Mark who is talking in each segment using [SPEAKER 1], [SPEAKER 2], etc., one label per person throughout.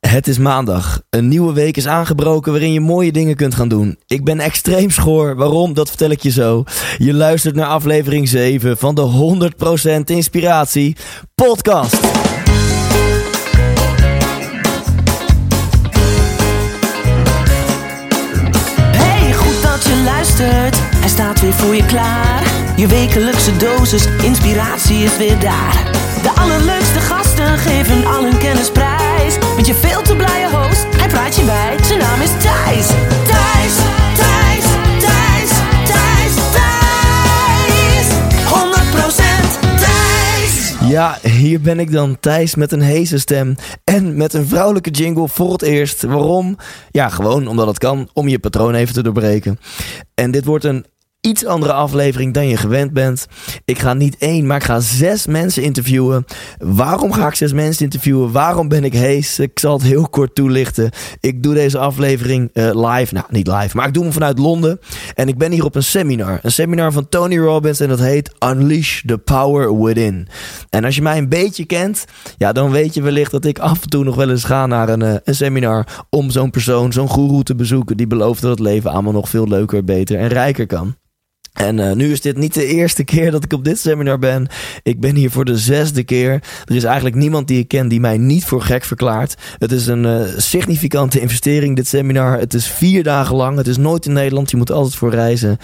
[SPEAKER 1] Het is maandag. Een nieuwe week is aangebroken waarin je mooie dingen kunt gaan doen. Ik ben extreem schoor. Waarom? Dat vertel ik je zo. Je luistert naar aflevering 7 van de 100% Inspiratie podcast.
[SPEAKER 2] Hey, goed dat je luistert. Hij staat weer voor je klaar. Je wekelijkse dosis inspiratie is weer daar. De allerleukste geven al hun kennis prijs. Met je veel te blije host, hij praat je bij. Zijn naam is Thijs. Thijs, Thijs, Thijs, Thijs, Thijs. 100% Thijs.
[SPEAKER 1] Ja, hier ben ik dan, Thijs, met een heese stem en met een vrouwelijke jingle voor het eerst. Waarom? Ja, gewoon omdat het kan, om je patroon even te doorbreken. En dit wordt een iets andere aflevering dan je gewend bent. Ik ga niet één, maar ik ga zes mensen interviewen. Waarom ga ik zes mensen interviewen? Waarom ben ik hees? Ik zal het heel kort toelichten. Ik doe deze aflevering eh, live. Nou, niet live, maar ik doe hem vanuit Londen. En ik ben hier op een seminar. Een seminar van Tony Robbins en dat heet Unleash the Power Within. En als je mij een beetje kent, ja, dan weet je wellicht dat ik af en toe nog wel eens ga naar een, eh, een seminar om zo'n persoon, zo'n guru te bezoeken die belooft dat het leven allemaal nog veel leuker, beter en rijker kan. En uh, nu is dit niet de eerste keer dat ik op dit seminar ben. Ik ben hier voor de zesde keer. Er is eigenlijk niemand die ik ken die mij niet voor gek verklaart. Het is een uh, significante investering, dit seminar. Het is vier dagen lang. Het is nooit in Nederland. Je moet altijd voor reizen.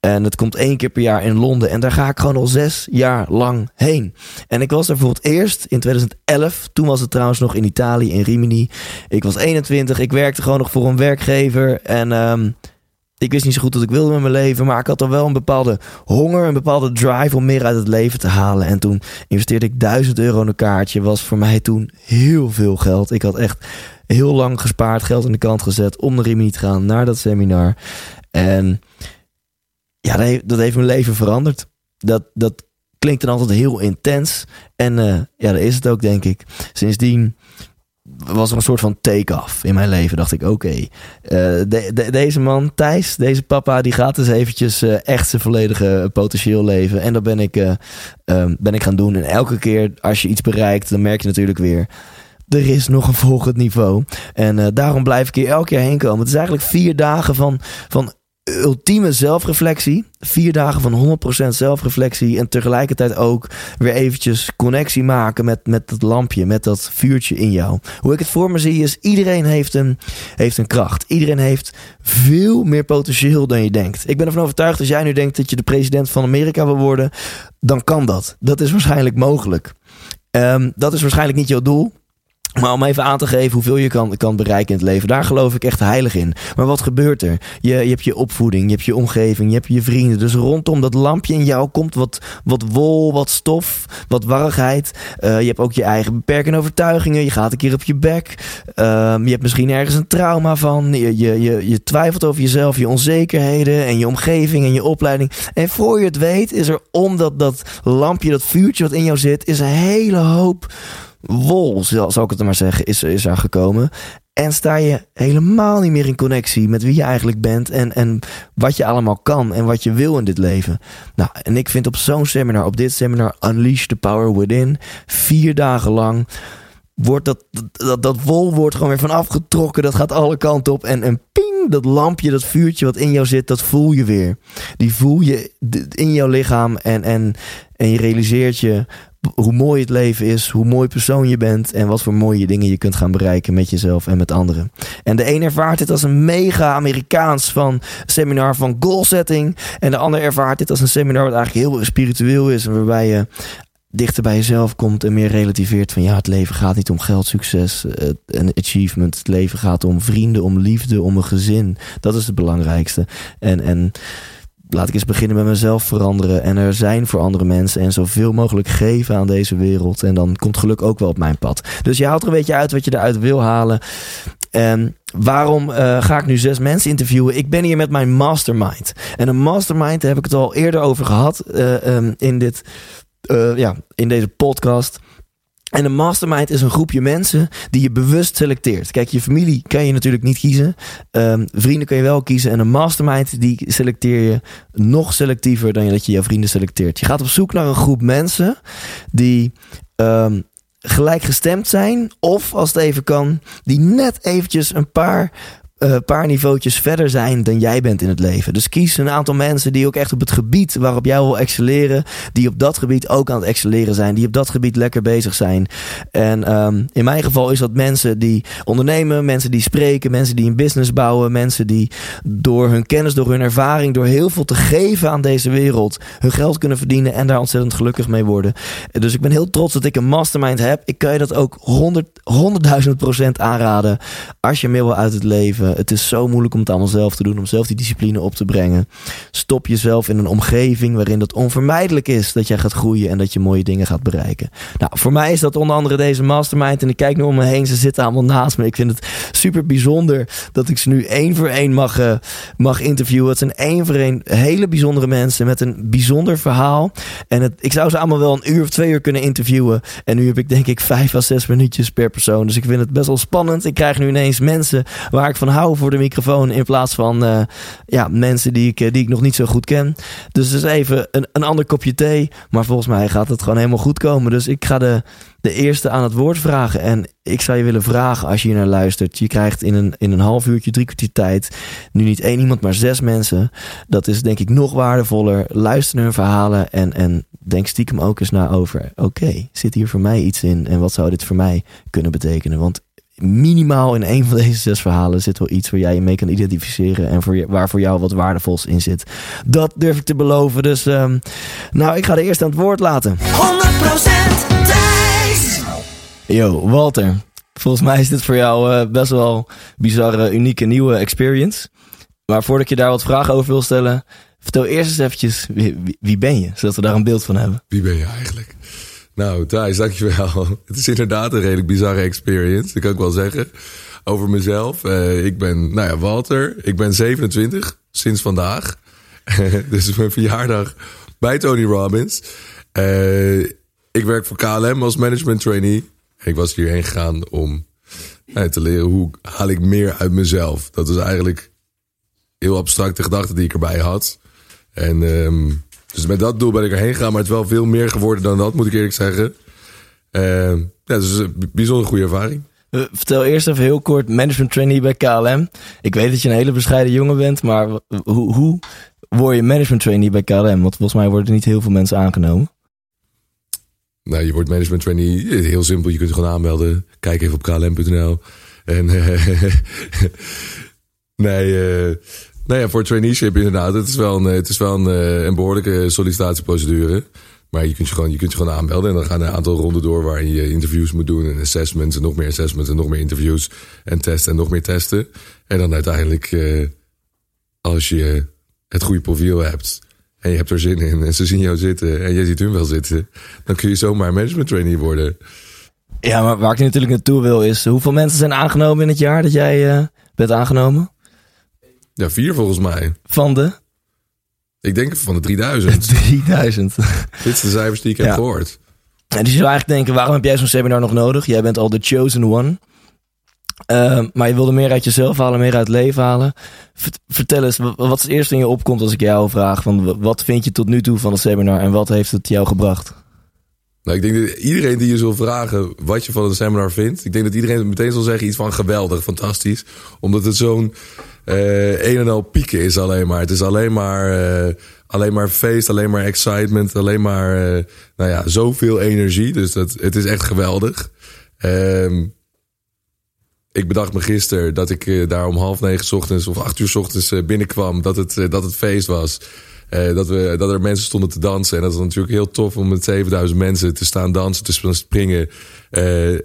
[SPEAKER 1] En het komt één keer per jaar in Londen. En daar ga ik gewoon al zes jaar lang heen. En ik was er voor het eerst in 2011. Toen was het trouwens nog in Italië, in Rimini. Ik was 21. Ik werkte gewoon nog voor een werkgever. En... Um, ik wist niet zo goed wat ik wilde met mijn leven, maar ik had er wel een bepaalde honger, een bepaalde drive om meer uit het leven te halen. En toen investeerde ik 1000 euro in een kaartje. Was voor mij toen heel veel geld. Ik had echt heel lang gespaard, geld aan de kant gezet om naar Rimini te gaan, naar dat seminar. En ja, dat heeft, mijn leven veranderd. Dat, dat klinkt dan altijd heel intens. En uh, ja, dat is het ook, denk ik. Sindsdien was er een soort van take-off in mijn leven. Dacht ik, oké, de, deze man, Thijs, deze papa, die gaat dus eventjes uh, echt zijn volledige potentieel leven. En dat ben ik, uh, ben ik gaan doen. En elke keer als je iets bereikt, dan merk je natuurlijk weer... Er is nog een volgend niveau. En daarom blijf ik hier elke keer heen komen. Het is eigenlijk vier dagen van, van ultieme zelfreflectie. Vier dagen van 100% zelfreflectie. En tegelijkertijd ook weer eventjes connectie maken met, met dat lampje, met dat vuurtje in jou. Hoe ik het voor me zie is, iedereen heeft een, heeft een kracht. Iedereen heeft veel meer potentieel dan je denkt. Ik ben ervan overtuigd, als jij nu denkt dat je de president van Amerika wil worden, dan kan dat. Dat is waarschijnlijk mogelijk. Um, dat is waarschijnlijk niet jouw doel. Maar om even aan te geven hoeveel je kan, kan bereiken in het leven, daar geloof ik echt heilig in. Maar wat gebeurt er? Je, je hebt je opvoeding, je hebt je omgeving, je hebt je vrienden. Dus rondom dat lampje in jou komt wat, wat wol, wat stof, wat warrigheid. Uh, je hebt ook je eigen beperkende overtuigingen. Je gaat een keer op je bek. Uh, je hebt misschien ergens een trauma van. Je, je, je, je twijfelt over jezelf, je onzekerheden en je omgeving en je opleiding. En voor je het weet is er om dat, dat lampje, dat vuurtje wat in jou zit, is een hele hoop wol, zal, ik het maar zeggen, is, is er gekomen. En sta je helemaal niet meer in connectie met wie je eigenlijk bent en, en wat je allemaal kan en wat je wil in dit leven. Nou, en ik vind op zo'n seminar, op dit seminar Unleash the Power Within, vier dagen lang, wordt dat, dat, dat wol wordt gewoon weer van afgetrokken. Dat gaat alle kanten op en, en ping, dat lampje, dat vuurtje wat in jou zit, dat voel je weer. Die voel je in jouw lichaam en, en, en je realiseert je hoe mooi het leven is, hoe mooi persoon je bent en wat voor mooie dingen je kunt gaan bereiken met jezelf en met anderen. En de een ervaart dit als een mega Amerikaans van seminar van goal setting en de ander ervaart dit als een seminar wat eigenlijk heel spiritueel is en waarbij je dichter bij jezelf komt en meer relativeert van ja, het leven gaat niet om geld, succes en achievement. Het leven gaat om vrienden, om liefde, om een gezin. Dat is het belangrijkste. En, en laat ik eens beginnen met mezelf veranderen en er zijn voor andere mensen en zoveel mogelijk geven aan deze wereld. En dan komt geluk ook wel op mijn pad. Dus je haalt er een beetje uit wat je eruit wil halen. En waarom uh, ga ik nu zes mensen interviewen? Ik ben hier met mijn mastermind. En een mastermind, daar heb ik het al eerder over gehad uh, um, in, dit, uh, ja, in deze podcast. En een mastermind is een groepje mensen die je bewust selecteert. Kijk, je familie kan je natuurlijk niet kiezen. Um, vrienden kan je wel kiezen. En een mastermind die selecteer je nog selectiever dan dat je jouw vrienden selecteert. Je gaat op zoek naar een groep mensen die um, gelijkgestemd zijn. Of als het even kan, die net eventjes een paar een uh, paar niveautjes verder zijn dan jij bent in het leven. Dus kies een aantal mensen die ook echt op het gebied waarop jij wil excelleren, die op dat gebied ook aan het excelleren zijn, die op dat gebied lekker bezig zijn. En um, in mijn geval is dat mensen die ondernemen, mensen die spreken, mensen die een business bouwen, mensen die door hun kennis, door hun ervaring, door heel veel te geven aan deze wereld, hun geld kunnen verdienen en daar ontzettend gelukkig mee worden. Dus ik ben heel trots dat ik een mastermind heb. Ik kan je dat ook 100, 100.000 procent aanraden als je meer wil uit het leven. Het is zo moeilijk om het allemaal zelf te doen, om zelf die discipline op te brengen. Stop jezelf in een omgeving waarin het onvermijdelijk is dat jij gaat groeien en dat je mooie dingen gaat bereiken. Nou, voor mij is dat onder andere deze mastermind. En ik kijk nu om me heen, ze zitten allemaal naast me. Ik vind het super bijzonder dat ik ze nu één voor één mag, uh, mag interviewen. Het zijn één voor één hele bijzondere mensen met een bijzonder verhaal. En het, ik zou ze allemaal wel een uur of twee uur kunnen interviewen. En nu heb ik denk ik vijf à zes minuutjes per persoon. Dus ik vind het best wel spannend. Ik krijg nu ineens mensen waar ik van hou voor de microfoon in plaats van uh, ja, mensen die ik, die ik nog niet zo goed ken. Dus het is even een, een ander kopje thee. Maar volgens mij gaat het gewoon helemaal goed komen. Dus ik ga de, de eerste aan het woord vragen. En ik zou je willen vragen als je hier naar luistert. Je krijgt in een, in een half uurtje, drie kwartier tijd. Nu niet één iemand, maar zes mensen. Dat is denk ik nog waardevoller. Luister naar hun verhalen en, en denk stiekem ook eens na over. Oké, zit hier voor mij iets in? En wat zou dit voor mij kunnen betekenen? Want minimaal in een van deze zes verhalen zit wel iets waar jij je mee kan identificeren en voor je, waar voor jou wat waardevols in zit. Dat durf ik te beloven. Dus um, nou, ik ga de eerste aan het woord laten. 100% Thijs! Yo, Walter. Volgens mij is dit voor jou uh, best wel bizarre, unieke, nieuwe experience. Maar voordat ik je daar wat vragen over wil stellen, vertel eerst eens eventjes wie, wie, wie ben je, zodat we daar een beeld van hebben.
[SPEAKER 3] Wie ben je eigenlijk? Nou, Thijs, dankjewel. Het is inderdaad een redelijk bizarre experience, dat kan ik wel zeggen. Over mezelf. Uh, ik ben, nou ja, Walter. Ik ben 27 sinds vandaag. dus mijn verjaardag bij Tony Robbins. Uh, ik werk voor KLM als management trainee. Ik was hierheen gegaan om uh, te leren hoe haal ik meer uit mezelf. Dat is eigenlijk heel abstracte gedachte die ik erbij had. En um, dus met dat doel ben ik erheen gegaan, maar het is wel veel meer geworden dan dat, moet ik eerlijk zeggen. Uh, ja, dus een bijzonder goede ervaring.
[SPEAKER 1] Uh, vertel eerst even heel kort, management trainee bij KLM. Ik weet dat je een hele bescheiden jongen bent, maar hoe, hoe word je management trainee bij KLM? Want volgens mij worden er niet heel veel mensen aangenomen.
[SPEAKER 3] Nou, je wordt management trainee, heel simpel, je kunt je gewoon aanmelden. Kijk even op klm.nl. En nee, uh, nou ja, voor traineeship inderdaad. Het is wel een, het is wel een, een behoorlijke sollicitatieprocedure. Maar je kunt je, gewoon, je kunt je gewoon aanmelden. En dan gaan er een aantal ronden door waarin je interviews moet doen. En assessments en nog meer assessments en nog meer interviews. En testen en nog meer testen. En dan uiteindelijk, uh, als je het goede profiel hebt. En je hebt er zin in. En ze zien jou zitten. En jij ziet hun wel zitten. Dan kun je zomaar management trainee worden.
[SPEAKER 1] Ja, maar waar ik natuurlijk naartoe wil is... Hoeveel mensen zijn aangenomen in het jaar dat jij uh, bent aangenomen?
[SPEAKER 3] Ja, vier volgens mij.
[SPEAKER 1] Van de?
[SPEAKER 3] Ik denk van de 3000.
[SPEAKER 1] 3000.
[SPEAKER 3] Dit is de cijfers die ik heb ja. gehoord.
[SPEAKER 1] En dus je zou eigenlijk denken, waarom heb jij zo'n seminar nog nodig? Jij bent al de chosen one. Uh, maar je wilde meer uit jezelf halen, meer uit het leven halen. Vertel eens, wat is het eerste in je opkomt als ik jou vraag? Van wat vind je tot nu toe van het seminar en wat heeft het jou gebracht?
[SPEAKER 3] Nou, ik denk dat iedereen die je zal vragen wat je van een seminar vindt, ik denk dat iedereen meteen zal zeggen iets van geweldig, fantastisch. Omdat het zo'n eh een en al pieken is alleen maar. Het is alleen maar, eh, alleen maar feest, alleen maar excitement, alleen maar, eh, nou ja, zoveel energie. Dus dat, het is echt geweldig. Ehm ik bedacht me gisteren dat ik daar om half negen ochtends of acht uur ochtends binnenkwam. Dat het, dat het feest was. Dat, we, dat er mensen stonden te dansen. En dat was natuurlijk heel tof om met 7000 mensen te staan dansen, te sp- springen.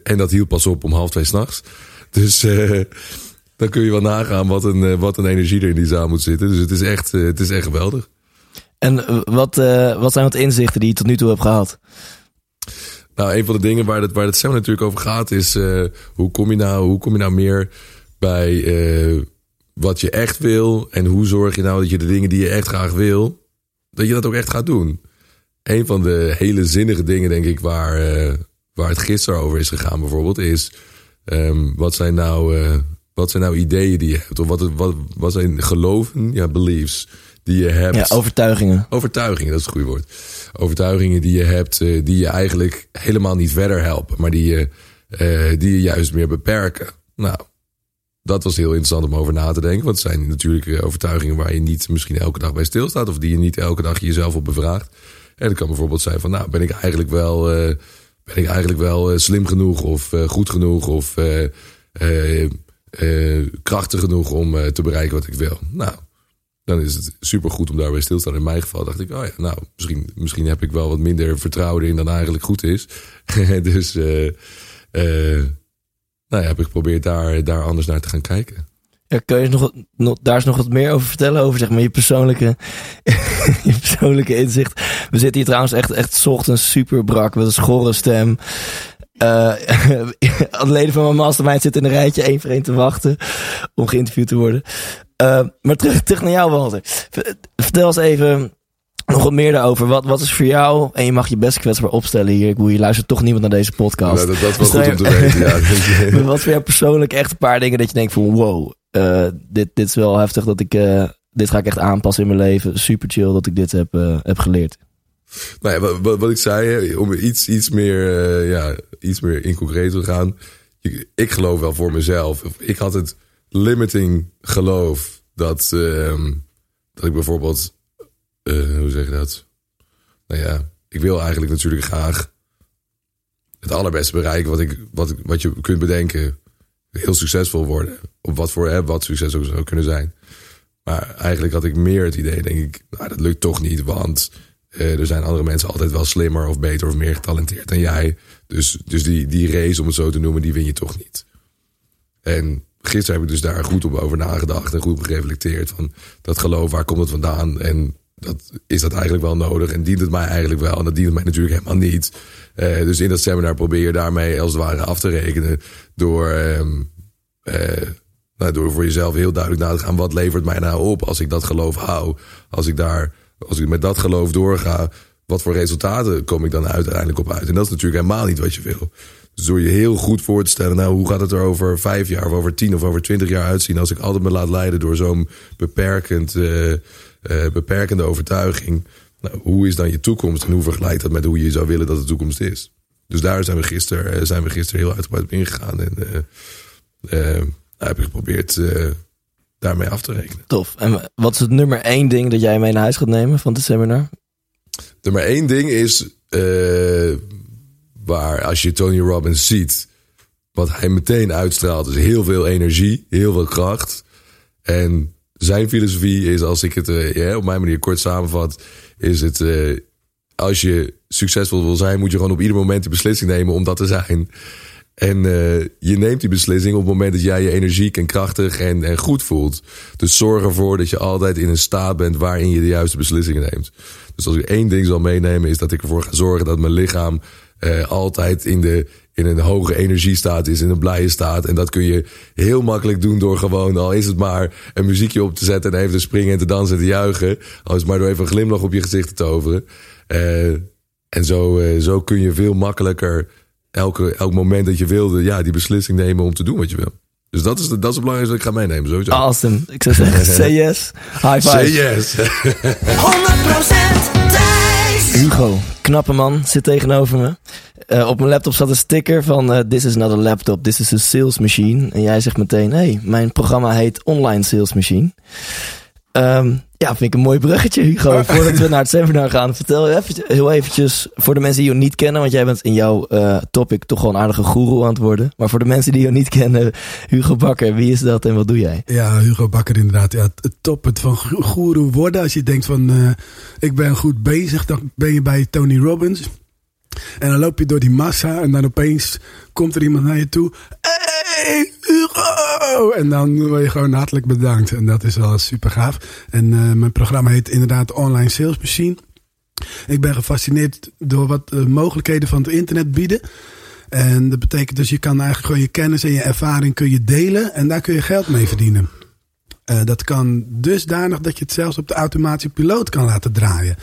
[SPEAKER 3] En dat hield pas op om half twee s'nachts. Dus eh, dan kun je wel nagaan wat een, eh, wat een energie er in die zaal moet zitten. Dus het is echt, eh, het is echt geweldig.
[SPEAKER 1] En eh, wat, wat zijn wat inzichten die je tot nu toe hebt gehad?
[SPEAKER 3] Nou, een van de dingen waar het, waar het seminar natuurlijk over gaat is... hoe, kom je nou, hoe kom je nou meer bij wat je echt wil... en hoe zorg je nou dat je de dingen die je echt graag wil... dat je dat ook echt gaat doen. Een van de hele zinnige dingen, denk ik, waar, waar het gisteren over is gegaan bijvoorbeeld... is ehm, wat, zijn nou, wat zijn nou ideeën die je hebt? Of wat, wat, wat zijn geloven, ja, beliefs die je hebt...
[SPEAKER 1] Ja, overtuigingen.
[SPEAKER 3] Overtuigingen, dat is het goede woord. Overtuigingen die je hebt, eh, die je eigenlijk helemaal niet verder helpen, maar die je, eh, die je juist meer beperken. Nou, dat was heel interessant om over na te denken. Want het zijn natuurlijk eh, overtuigingen waar je niet misschien elke dag bij stilstaat, of die je niet elke dag jezelf op bevraagt. En dat kan bijvoorbeeld zijn van, nou, ben ik eigenlijk wel, ben ik eigenlijk wel slim genoeg, of goed genoeg, of eh, krachtig genoeg om eh, te bereiken wat ik wil. Nou, dan is het supergoed om daarbij stil te staan. In mijn geval dacht ik, oh ja, nou, misschien, misschien heb ik wel wat minder vertrouwen in dan eigenlijk goed is. dus, eh nou ja, heb ik geprobeerd daar, daar anders naar te gaan kijken.
[SPEAKER 1] Ja, kun je nog, nog, daar eens nog wat meer over vertellen? Over zeg maar, je, persoonlijke, je persoonlijke inzicht. We zitten hier trouwens echt, echt ochtends super brak met een schorre stem. Eh de leden van mijn mastermind zitten in een rijtje één voor één te wachten om geïnterviewd te worden. Eh, maar terug, terug naar jou, Walter. Vertel eens even nog wat meer daarover. Wat, wat is voor jou, en je mag je best kwetsbaar opstellen hier. Ik bedoel, je luistert toch niemand naar deze podcast.
[SPEAKER 3] Nou, dat, dat is wel goed om te weten. Ja.
[SPEAKER 1] Maar wat voor jou persoonlijk echt een paar dingen dat je denkt van wow, eh, dit, dit is wel heftig dat ik, dit ga ik echt aanpassen in mijn leven. Super chill dat ik dit heb, heb geleerd.
[SPEAKER 3] Nou ja, wat, ik zei, om iets, iets, meer, eh, ja, iets meer in concreet te gaan. Ik, geloof wel voor mezelf. Ik had het limiting geloof dat, ehm, dat ik bijvoorbeeld, eh, hoe zeg je dat? Nou ja, ik wil eigenlijk natuurlijk graag het allerbeste bereiken wat, ik, wat, wat je kunt bedenken. Heel succesvol worden. Op wat voor wat succes ook zou kunnen zijn. Maar eigenlijk had ik meer het idee, denk ik, nou, dat lukt toch niet, want eh, er zijn andere mensen altijd wel slimmer of beter of meer getalenteerd dan jij. Dus, dus die, die race, om het zo te noemen, die win je toch niet. En gisteren heb ik dus daar goed op over nagedacht en goed gereflecteerd. Van dat geloof, waar komt het vandaan? En dat, is dat eigenlijk wel nodig? En dient het mij eigenlijk wel? En dat dient het mij natuurlijk helemaal niet. Eh, dus in dat seminar probeer je daarmee als het ware af te rekenen. Door, ehm, eh, nou, door voor jezelf heel duidelijk na te gaan. Wat levert mij nou op als ik dat geloof hou? Als ik, daar, als ik met dat geloof doorga. Wat voor resultaten kom ik dan uiteindelijk op uit? En dat is natuurlijk helemaal niet wat je wil. Dus door je heel goed voor te stellen, nou, hoe gaat het er over vijf jaar of over tien of over twintig jaar uitzien als ik altijd me laat leiden door zo'n beperkend, eh, eh, beperkende overtuiging. Nou, hoe is dan je toekomst en hoe vergelijkt dat met hoe je zou willen dat de toekomst is? Dus daar zijn we gisteren, eh, zijn we gisteren heel uitgebreid op ingegaan en eh, heb ik geprobeerd daarmee af te rekenen.
[SPEAKER 1] Tof. En wat is het nummer één ding dat jij mee naar huis gaat nemen van het seminar?
[SPEAKER 3] Nummer één ding is eh, waar als je Tony Robbins ziet, wat hij meteen uitstraalt, is heel veel energie, heel veel kracht. En zijn filosofie is, als ik het eh, op mijn manier kort samenvat, is het eh, als je succesvol wil zijn, moet je gewoon op ieder moment de beslissing nemen om dat te zijn. En eh, je neemt die beslissing op het moment dat jij je energiek en krachtig en, en goed voelt. Dus zorg ervoor dat je altijd in een staat bent waarin je de juiste beslissingen neemt. Dus als ik één ding zal meenemen, is dat ik ervoor ga zorgen dat mijn lichaam eh, altijd in, de, in een hoge energiestaat is, in een blije staat. En dat kun je heel makkelijk doen door gewoon, al is het maar een muziekje op te zetten en even te springen en te dansen en te juichen. Al is het maar door even een glimlach op je gezicht te toveren. Eh, en zo, zo kun je veel makkelijker elke, elk moment dat je wilde, ja, die beslissing nemen om te doen wat je wil. Dus dat is, de, dat is het belangrijkste dat ik ga meenemen, sowieso.
[SPEAKER 1] Awesome. Ik zou zeggen, say yes. High five.
[SPEAKER 3] Say yes.
[SPEAKER 2] 100% Thijs.
[SPEAKER 1] Hugo, knappe man, zit tegenover me. Uh, op mijn laptop staat een sticker van uh, This is not a laptop, this is a sales machine. En jij zegt meteen, hey, mijn programma heet Online Sales Machine. Um, ja, vind ik een mooi bruggetje, Hugo. Voordat we naar het seminar gaan, vertel even, heel eventjes voor de mensen die je niet kennen, want jij bent in jouw uh, topic toch gewoon een aardige guru aan het worden. Maar voor de mensen die je niet kennen, Hugo Bakker, wie is dat en wat doe jij?
[SPEAKER 4] Ja, Hugo Bakker inderdaad. Ja, het top van guru worden. Als je denkt van, uh, ik ben goed bezig, dan ben je bij Tony Robbins. En dan loop je door die massa en dan opeens komt er iemand naar je toe. Hey, En dan word je gewoon hartelijk bedankt. En dat is wel super gaaf. En uh, mijn programma heet inderdaad Online Sales Machine. Ik ben gefascineerd door wat de mogelijkheden van het internet bieden. En dat betekent dus je kan eigenlijk gewoon je kennis en je ervaring kun je delen. En daar kun je geld mee verdienen. Uh, dat kan dusdanig dat je het zelfs op de automatische piloot kan laten draaien.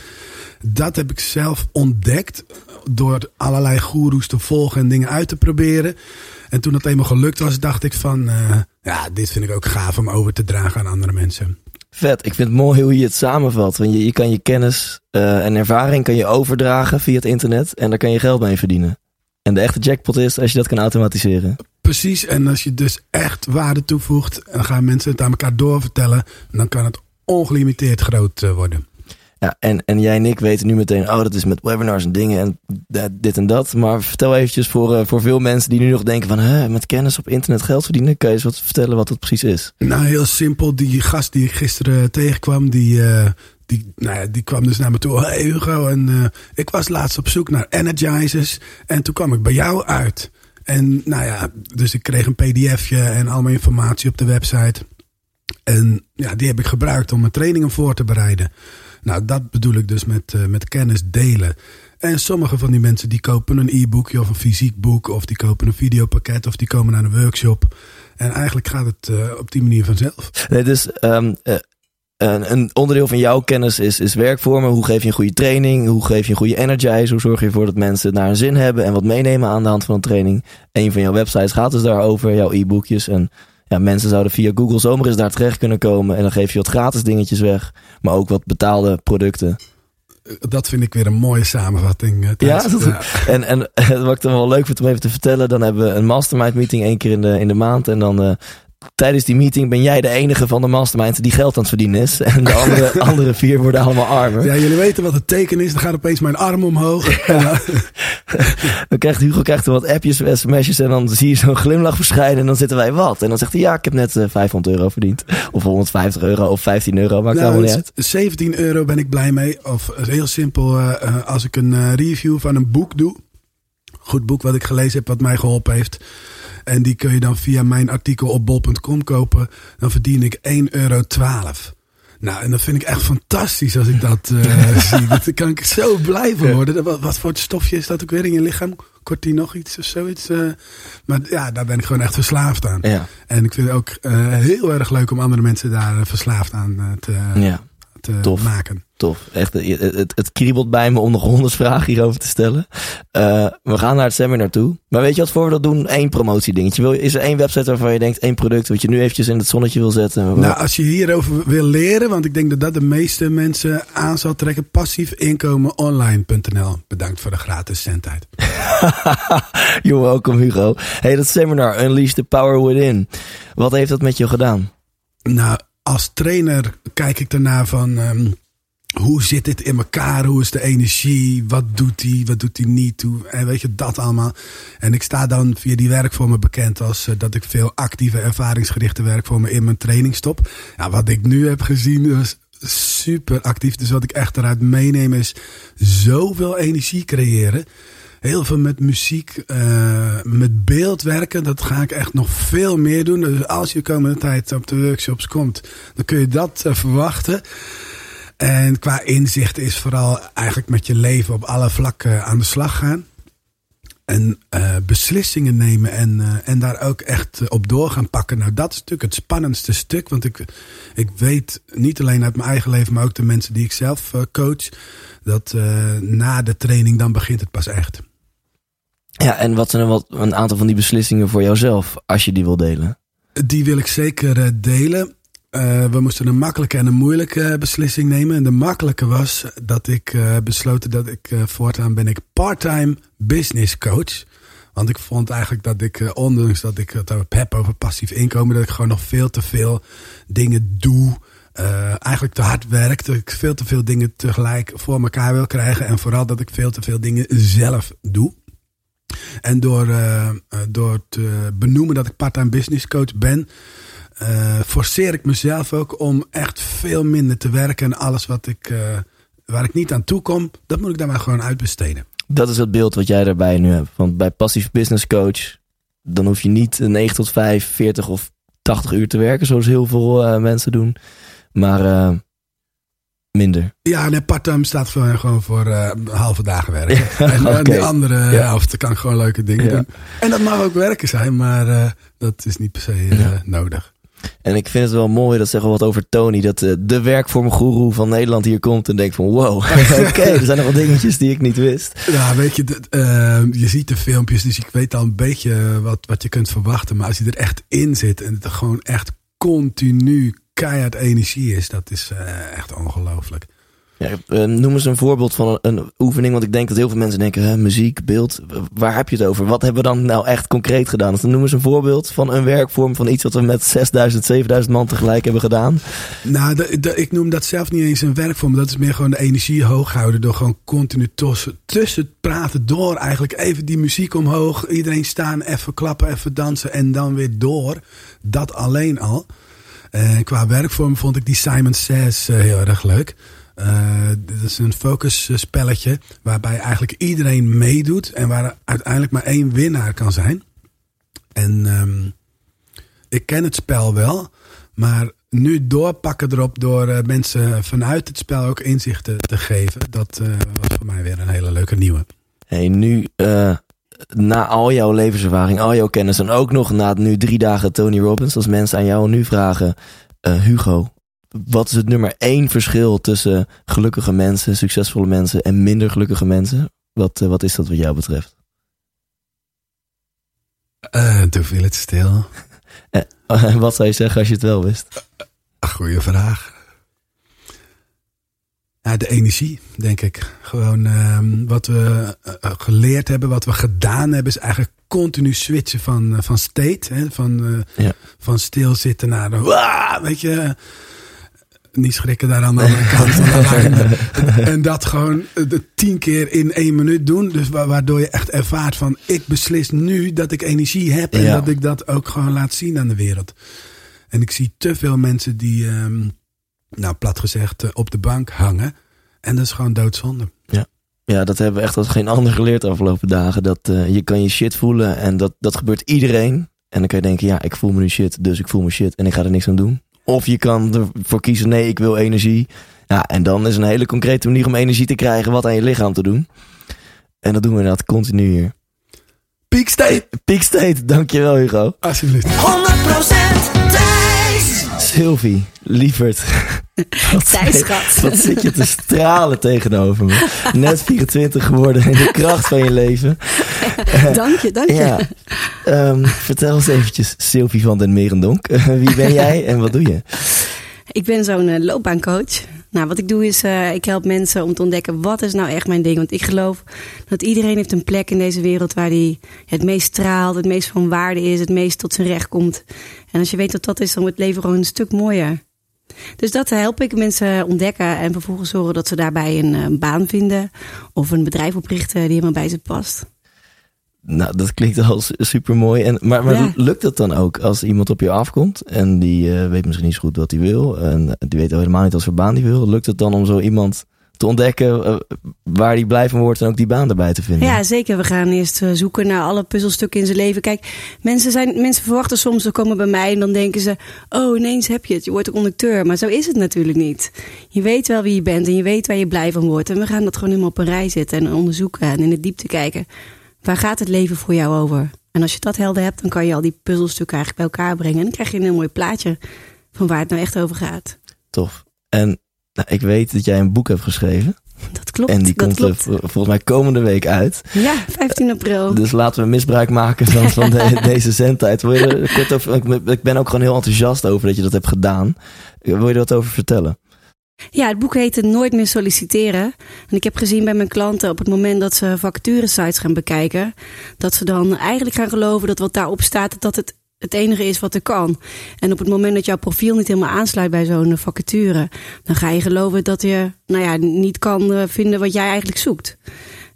[SPEAKER 4] Dat heb ik zelf ontdekt door allerlei goeroes te volgen en dingen uit te proberen. En toen dat eenmaal gelukt was, dacht ik van, uh, ja, dit vind ik ook gaaf om over te dragen aan andere mensen.
[SPEAKER 1] Vet, ik vind het mooi hoe je het samenvat. Want je, je kan je kennis uh, en ervaring kan je overdragen via het internet en daar kan je geld mee verdienen. En de echte jackpot is als je dat kan automatiseren.
[SPEAKER 4] Precies, en als je dus echt waarde toevoegt en gaan mensen het aan elkaar doorvertellen, dan kan het ongelimiteerd groot uh, worden.
[SPEAKER 1] Ja, en, en jij en ik weten nu meteen, oh, dat is met webinars en dingen en dit en dat. Maar vertel eventjes voor, uh, voor veel mensen die nu nog denken van, met kennis op internet geld verdienen. Kan je eens wat vertellen wat dat precies is?
[SPEAKER 4] Nou, heel simpel. Die gast die ik gisteren tegenkwam, die, uh, die, nou ja, die kwam dus naar me toe. Hey Hugo, en ik was laatst op zoek naar energizers. En toen kwam ik bij jou uit. En nou ja, dus ik kreeg een pdfje en allemaal informatie op de website. En ja, die heb ik gebruikt om mijn trainingen voor te bereiden. Nou, dat bedoel ik dus met, uh, met kennis delen. En sommige van die mensen die kopen een e-boekje of een fysiek boek. Of die kopen een videopakket of die komen naar een workshop. En eigenlijk gaat het uh, op die manier vanzelf.
[SPEAKER 1] Nee, dus um, uh, een, onderdeel van jouw kennis is, is werkvormen. Hoe geef je een goede training? Hoe geef je een goede energize? Hoe zorg je ervoor dat mensen naar een zin hebben en wat meenemen aan de hand van een training? Een van jouw websites gaat dus daarover, jouw e-boekjes. En ja, mensen zouden via Google zomaar eens daar terecht kunnen komen. En dan geef je wat gratis dingetjes weg. Maar ook wat betaalde producten.
[SPEAKER 4] Dat vind ik weer een mooie samenvatting. Uh,
[SPEAKER 1] ja, dat, ja, en, en wat ik dan wel leuk vind om even te vertellen. Dan hebben we een mastermind meeting één keer in de, in de maand. En dan uh, tijdens die meeting ben jij de enige van de mastermind die geld aan het verdienen is. En de andere, andere vier worden allemaal armer.
[SPEAKER 4] Ja, jullie weten wat het teken is. Dan gaat opeens mijn arm omhoog.
[SPEAKER 1] dan krijgt Hugo krijgt er wat appjes, sms'jes en dan zie je zo'n glimlach verschijnen. En dan zitten wij wat. En dan zegt hij, ja, ik heb net uh, 500 euro verdiend. Of 150 euro of 15 euro, maakt nou, allemaal niet uit.
[SPEAKER 4] 17 euro ben ik blij mee. Of heel simpel, uh, als ik een review van een boek doe. Goed boek wat ik gelezen heb, wat mij geholpen heeft. En die kun je dan via mijn artikel op bol.com kopen. Dan verdien ik 1,12 euro. Nou, en dat vind ik echt fantastisch als ik dat uh, zie. Daar kan ik zo blij van worden. Wat, wat, voor stofje is dat ook weer in je lichaam? Kort die nog iets of zoiets? Uh, maar ja, daar ben ik gewoon echt verslaafd aan.
[SPEAKER 1] Ja.
[SPEAKER 4] En ik vind het ook uh, heel erg leuk om andere mensen daar verslaafd aan te,
[SPEAKER 1] ja.
[SPEAKER 4] Te
[SPEAKER 1] Tof.
[SPEAKER 4] maken.
[SPEAKER 1] Tof. Echt, het, het, het, kriebelt bij me om nog honderd vragen hierover te stellen. Uh, we gaan naar het seminar toe. Maar weet je wat voor we dat doen? Eén promotiedingetje. Wil, is er één website waarvan je denkt, één product wat je nu eventjes in het zonnetje wil zetten?
[SPEAKER 4] Nou, als je hierover wil leren, want ik denk dat dat de meeste mensen aan zal trekken. Passiefinkomenonline.nl. Bedankt voor de gratis zendtijd.
[SPEAKER 1] You're welcome Hugo. Hey, dat seminar Unleash the Power Within. Wat heeft dat met je gedaan?
[SPEAKER 4] Nou, als trainer kijk ik ernaar van... Um, hoe zit dit in elkaar? Hoe is de energie? Wat doet hij? Wat doet hij niet? Hoe, en weet je, dat allemaal. En ik sta dan via die werkvormen bekend als uh, dat ik veel actieve, ervaringsgerichte werkvormen in mijn training stop. Ja, wat ik nu heb gezien was super actief. Dus wat ik echt eruit meeneem is zoveel energie creëren. Heel veel met muziek, uh, met beeld werken. Dat ga ik echt nog veel meer doen. Dus als je de komende tijd op de workshops komt, dan kun je dat uh, verwachten. En qua inzicht is vooral eigenlijk met je leven op alle vlakken aan de slag gaan. En beslissingen nemen en, en daar ook echt op door gaan pakken. Nou, dat is natuurlijk het spannendste stuk. Want ik, ik weet niet alleen uit mijn eigen leven, maar ook de mensen die ik zelf coach. Dat na de training dan begint het pas echt.
[SPEAKER 1] Ja, en wat zijn wat, een aantal van die beslissingen voor jouzelf, als je die wil delen?
[SPEAKER 4] Die wil ik zeker delen. eh, we moesten een makkelijke en een moeilijke beslissing nemen. En de makkelijke was dat ik uh, besloten dat ik voortaan ben ik part-time business coach. Want ik vond eigenlijk dat ik, ondanks dat ik het heb over passief inkomen, dat ik gewoon nog veel te veel dingen doe. eigenlijk te hard werk. Dat ik veel te veel dingen tegelijk voor elkaar wil krijgen. En vooral dat ik veel te veel dingen zelf doe. En door, door te benoemen dat ik part-time business coach ben, uh, forceer ik mezelf ook om echt veel minder te werken. En alles wat ik, waar ik niet aan toe kom, dat moet ik daar maar gewoon uitbesteden.
[SPEAKER 1] Dat is het beeld wat jij daarbij nu hebt. Want bij passief business coach, dan hoef je niet 9 tot 5, 40 of 80 uur te werken, zoals heel veel mensen doen. Maar minder.
[SPEAKER 4] Ja, nee, part-time staat voor, gewoon voor halve dagen werken. en okay. de andere ja. helft kan ik gewoon leuke dingen ja. doen. En dat mag ook werken zijn, maar dat is niet per se nodig.
[SPEAKER 1] En ik vind het wel mooi, dat zeggen we wat over Tony, dat uh, de werkvormgoeroe van Nederland hier komt en denkt van wow, oké, er zijn nog wel dingetjes die ik niet wist.
[SPEAKER 4] Ja, weet je, uh, je ziet de filmpjes, dus ik weet al een beetje wat, wat je kunt verwachten. Maar als je er echt in zit en het er gewoon echt continu keihard energie is, dat is uh, echt ongelooflijk.
[SPEAKER 1] Ja, uh, noem eens een voorbeeld van een, een, oefening. Want ik denk dat heel veel mensen denken: hè, muziek, beeld, waar heb je het over? Wat hebben we dan nou echt concreet gedaan? Dus dan noem eens een voorbeeld van een werkvorm van iets wat we met 6000, 7000 man tegelijk hebben gedaan.
[SPEAKER 4] Nou, de, de, ik noem dat zelf niet eens een werkvorm. Dat is meer gewoon de energie hoog houden. Door gewoon continu tussen, tussen het praten door eigenlijk even die muziek omhoog. Iedereen staan, even klappen, even dansen en dan weer door. Dat alleen al. En qua werkvorm vond ik die Simon Says uh, heel erg leuk. Uh, dit is een focusspelletje waarbij eigenlijk iedereen meedoet en waar uiteindelijk maar één winnaar kan zijn. En um, ik ken het spel wel, maar nu doorpakken erop door mensen vanuit het spel ook inzichten te geven, dat was voor mij weer een hele leuke nieuwe.
[SPEAKER 1] Hey, nu na al jouw levenservaring, al jouw kennis en ook nog na nu drie dagen Tony Robbins, als mensen aan jou nu vragen, Hugo, wat is het nummer één verschil tussen gelukkige mensen, succesvolle mensen en minder gelukkige mensen? Wat, uh, wat is dat wat jou betreft?
[SPEAKER 4] Uh, toen viel het stil.
[SPEAKER 1] wat zou je zeggen als je het wel wist?
[SPEAKER 4] Goeie vraag. De energie, denk ik. Gewoon uh, wat we geleerd hebben, wat we gedaan hebben, is eigenlijk continu switchen van, van state. Hè? Van, ja. van stilzitten naar, de, weet je, niet schrikken daar aan de andere kant en dat gewoon de tien keer in één minuut doen. Dus waardoor je echt ervaart van ik beslis nu dat ik energie heb. En dat ik dat ook gewoon laat zien aan de wereld. En ik zie te veel mensen die, um, nou plat gezegd, eh, op de bank hangen. En dat is gewoon doodzonde.
[SPEAKER 1] Ja. Ja, dat hebben we echt als geen ander geleerd de afgelopen dagen. Dat uh, je kan je shit voelen en dat, dat gebeurt iedereen. En dan kan je denken, ja, ik voel me nu shit, dus ik voel me shit en ik ga er niks aan doen. Of je kan ervoor kiezen, nee, ik wil energie. Ja, en dan is een hele concrete manier om energie te krijgen wat aan je lichaam te doen. En dat doen we inderdaad continu hier.
[SPEAKER 4] Peak State.
[SPEAKER 1] Peak State, dankjewel Hugo.
[SPEAKER 4] Alsjeblieft. 100%
[SPEAKER 2] Thijs.
[SPEAKER 1] Sylvie, lieverd.
[SPEAKER 5] Schat.
[SPEAKER 1] Wat zit je te stralen tegenover me. Net 24 geworden in de kracht van je leven.
[SPEAKER 5] dank je, dank je. Ja.
[SPEAKER 1] Um, vertel eens eventjes, Sylvie van den Merendonk. wie ben jij en wat doe je?
[SPEAKER 5] Ik ben zo'n uh, loopbaancoach. Nou, wat ik doe is, uh, ik help mensen om te ontdekken wat is nou echt mijn ding. Want ik geloof dat iedereen heeft een plek in deze wereld waar hij het meest straalt, het meest van waarde is, het meest tot zijn recht komt. En als je weet dat dat is, dan wordt het leven gewoon een stuk mooier. Dus dat help ik mensen ontdekken en vervolgens zorgen dat ze daarbij een, een baan vinden of een bedrijf oprichten die helemaal bij ze past.
[SPEAKER 1] Nou, dat klinkt al super mooi. En, maar maar ja. lukt het dan ook als iemand op je afkomt en die uh, weet misschien niet zo goed wat hij wil en die weet helemaal niet wat voor baan die wil? Lukt het dan om zo iemand te ontdekken uh, waar hij blij van wordt en ook die baan erbij te vinden?
[SPEAKER 5] Ja, zeker. We gaan eerst uh, zoeken naar alle puzzelstukken in zijn leven. Kijk, mensen, zijn, mensen verwachten soms, ze komen bij mij en dan denken ze: Oh, ineens heb je het, je wordt een conducteur. Maar zo is het natuurlijk niet. Je weet wel wie je bent en je weet waar je blij van wordt. En we gaan dat gewoon helemaal op een rij zetten en onderzoeken en in de diepte kijken. Waar gaat het leven voor jou over? En als je dat helder hebt, dan kan je al die puzzelstukken eigenlijk bij elkaar brengen. En dan krijg je een heel mooi plaatje van waar het nou echt over gaat.
[SPEAKER 1] Tof. En nou, ik weet dat jij een boek hebt geschreven.
[SPEAKER 5] Dat klopt.
[SPEAKER 1] en die
[SPEAKER 5] dat
[SPEAKER 1] komt
[SPEAKER 5] klopt.
[SPEAKER 1] volgens mij komende week uit.
[SPEAKER 5] Ja, 15 april.
[SPEAKER 1] Dus laten we misbruik maken van, van de- deze zendtijd. Wil je kort over, ik- ben ook gewoon heel enthousiast over dat je dat hebt gedaan. Wil je er wat over vertellen?
[SPEAKER 5] Ja, het boek heet Nooit meer solliciteren. En ik heb gezien bij mijn klanten op het moment dat ze vacaturesites gaan bekijken, dat ze dan eigenlijk gaan geloven dat wat daarop staat, dat het het enige is wat er kan. En op het moment dat jouw profiel niet helemaal aansluit bij zo'n vacature, dan ga je geloven dat je nou ja, niet kan eh, vinden wat jij eigenlijk zoekt.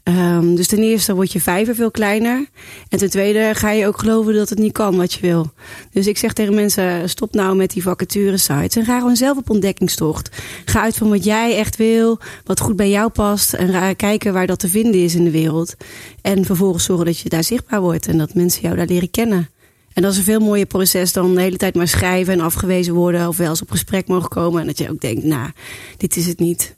[SPEAKER 5] Ehm, dus ten eerste wordt je vijver veel kleiner. En ten tweede ga je ook geloven dat het niet kan wat je wil. Dus ik zeg tegen mensen, stop nou met die vacature sites. En ga gewoon zelf op ontdekkingstocht. Ga uit van wat jij echt wil, wat goed bij jou past. En ga kijken waar dat te vinden is in de wereld. En vervolgens zorgen dat je daar zichtbaar wordt. En dat mensen jou daar leren kennen. En dat is een veel mooier proces dan de hele tijd maar schrijven en afgewezen worden. Of wel eens op gesprek mogen komen. En dat je ook denkt, nou, dit is het niet.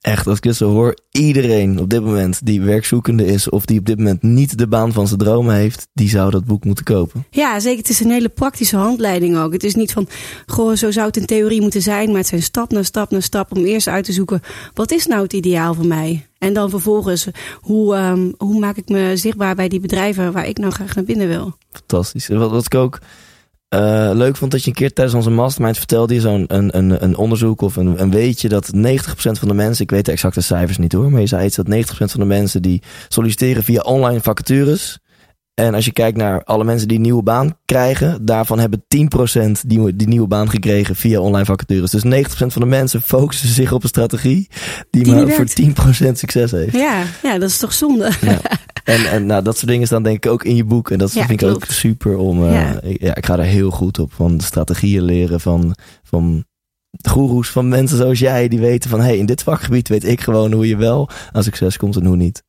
[SPEAKER 1] Echt, als ik dit zo hoor, iedereen op dit moment die werkzoekende is of die op dit moment niet de baan van zijn dromen heeft, die zou dat boek moeten kopen.
[SPEAKER 5] Ja, zeker. Het is een hele praktische handleiding ook. Het is niet van, goh, zo zou het in theorie moeten zijn. Maar het zijn stap na stap na stap om eerst uit te zoeken, wat is nou het ideaal voor mij? En dan vervolgens, hoe, ehm, hoe maak ik me zichtbaar bij die bedrijven waar ik nou graag naar binnen wil?
[SPEAKER 1] Fantastisch. Wat, wat ik ook eh, leuk vond, dat je een keer tijdens onze mastermind vertelde je zo'n een, een, een onderzoek of een, een weetje dat 90% van de mensen, ik weet de exacte cijfers niet hoor, maar je zei iets dat 90% van de mensen die solliciteren via online vacatures. En als je kijkt naar alle mensen die een nieuwe baan krijgen, daarvan hebben 10% die, die nieuwe baan gekregen via online vacatures. Dus 90% van de mensen focussen zich op een strategie die,
[SPEAKER 5] Die
[SPEAKER 1] maar voor 10% succes heeft.
[SPEAKER 5] Ja, ja, dat is toch zonde?
[SPEAKER 1] Ja. En, en nou, dat soort dingen staan denk ik ook in je boek. En dat
[SPEAKER 5] Ja,
[SPEAKER 1] vind ik ook super om... eh,
[SPEAKER 5] Ja.
[SPEAKER 1] ik, ja, ik ga er heel goed op. Van strategieën leren van, van goeroes, van mensen zoals jij. Die weten van, hey, in dit vakgebied weet ik gewoon hoe je wel aan succes komt en hoe niet.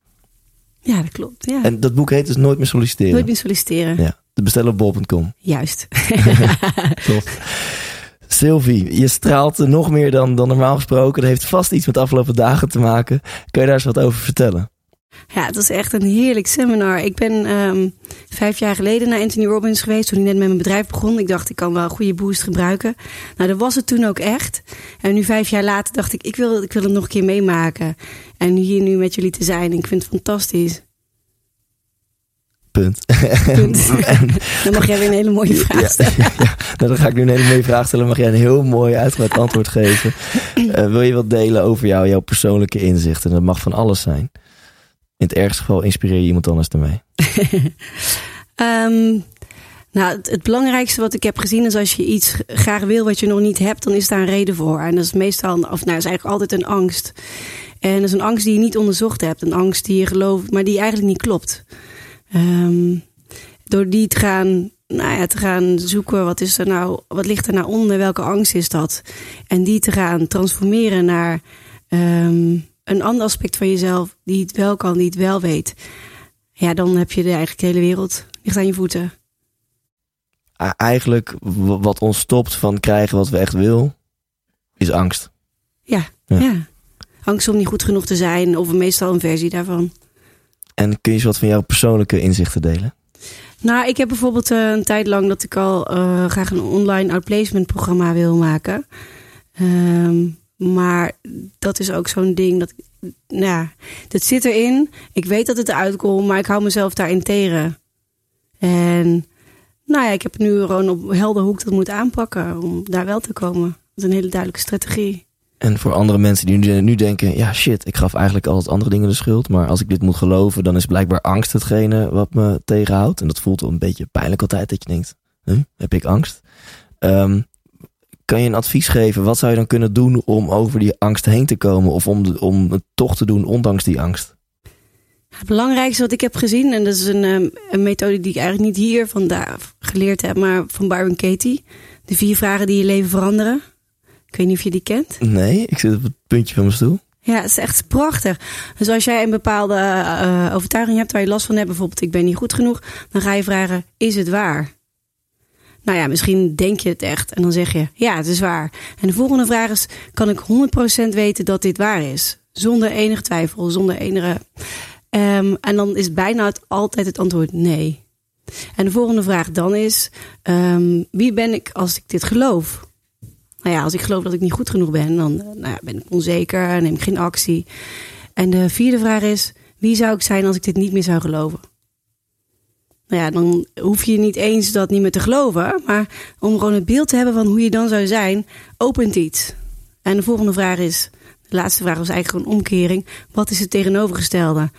[SPEAKER 5] Ja, dat klopt. Ja.
[SPEAKER 1] En dat boek heet dus Nooit meer solliciteren.
[SPEAKER 5] Nooit meer solliciteren.
[SPEAKER 1] Ja, te bestellen op bol.com.
[SPEAKER 5] Juist.
[SPEAKER 1] Tof. Sylvie, je straalt nog meer dan, dan normaal gesproken. Dat heeft vast iets met de afgelopen dagen te maken. Kun je daar eens wat over vertellen?
[SPEAKER 5] Ja, het was echt een heerlijk seminar. Ik ben ehm, vijf jaar geleden naar Anthony Robbins geweest toen ik net met mijn bedrijf begon. Ik dacht, ik kan wel een goede boost gebruiken. Nou, dat was het toen ook echt. En nu vijf jaar later dacht ik, ik wil, ik wil het nog een keer meemaken. En hier nu met jullie te zijn, ik vind het fantastisch.
[SPEAKER 1] Punt.
[SPEAKER 5] Dan mag jij weer een hele mooie vraag stellen.
[SPEAKER 1] ja, nou, dan ga ik nu een hele mooie vraag stellen. Mag jij een heel mooi uitgebreid antwoord geven? Eh, wil je wat delen over jou, jouw persoonlijke inzichten? Dat mag van alles zijn. In het ergste geval inspireer je iemand anders ermee.
[SPEAKER 5] Ehm, nou, het, het belangrijkste wat ik heb gezien is als je iets graag wil wat je nog niet hebt, dan is daar een reden voor. En dat is meestal, of nou, is eigenlijk altijd een angst. En dat is een angst die je niet onderzocht hebt. Een angst die je gelooft, maar die eigenlijk niet klopt. Ehm, door die te gaan, nou ja, te gaan zoeken, wat is er nou, wat ligt er nou onder, welke angst is dat? En die te gaan transformeren naar ehm, een ander aspect van jezelf, die het wel kan, die het wel weet. Ja, dan heb je de, eigenlijk de hele wereld ligt aan je voeten.
[SPEAKER 1] Eigenlijk, wat ons stopt van krijgen wat we echt wil, is angst.
[SPEAKER 5] Ja,
[SPEAKER 1] Ja.
[SPEAKER 5] ja. Angst om niet goed genoeg te zijn, of meestal een versie daarvan.
[SPEAKER 1] En kun je eens wat van jouw persoonlijke inzichten delen?
[SPEAKER 5] Nou, ik heb bijvoorbeeld eh, een tijd lang dat ik al eh, graag een online outplacement programma wil maken. Ehm, maar dat is ook zo'n ding dat, nou, ja, dat zit erin. Ik weet dat het eruit komt, maar ik hou mezelf daarin tegen. En nou ja, ik heb nu gewoon op helder hoe ik dat moet aanpakken om daar wel te komen. Dat is een hele duidelijke strategie.
[SPEAKER 1] En voor andere mensen die nu, denken, ja shit, ik gaf eigenlijk altijd andere dingen de schuld. Maar als ik dit moet geloven, dan is blijkbaar angst hetgene wat me tegenhoudt. En dat voelt wel een beetje pijnlijk altijd, dat je denkt, heb ik angst? Ehm, kan je een advies geven? Wat zou je dan kunnen doen om over die angst heen te komen? Of om, de- om het toch te doen, ondanks die angst?
[SPEAKER 5] Het belangrijkste wat ik heb gezien, en dat is een, ehm, een methode die ik eigenlijk niet hier vandaag geleerd heb, maar van Byron Katie. De vier vragen die je leven veranderen. Ik weet niet of je die kent.
[SPEAKER 1] Nee, ik zit op het puntje van mijn stoel.
[SPEAKER 5] Ja, het is echt prachtig. Dus als jij een bepaalde eh, overtuiging hebt waar je last van hebt, bijvoorbeeld ik ben niet goed genoeg, dan ga je vragen, is het waar? Nou ja, misschien denk je het echt en dan zeg je, ja, het is waar. En de volgende vraag is, kan ik 100% weten dat dit waar is? Zonder enige twijfel, zonder enige... Ehm, en dan is bijna het, altijd het antwoord nee. En de volgende vraag dan is, ehm, wie ben ik als ik dit geloof? Nou ja, als ik geloof dat ik niet goed genoeg ben, dan eh, nou ja, ben ik onzeker, neem ik geen actie. En de vierde vraag is: wie zou ik zijn als ik dit niet meer zou geloven? Nou ja, dan hoef je niet eens dat niet meer te geloven, maar om gewoon het beeld te hebben van hoe je dan zou zijn, opent iets. En de volgende vraag is: de laatste vraag was eigenlijk gewoon omkering. Wat is het tegenovergestelde?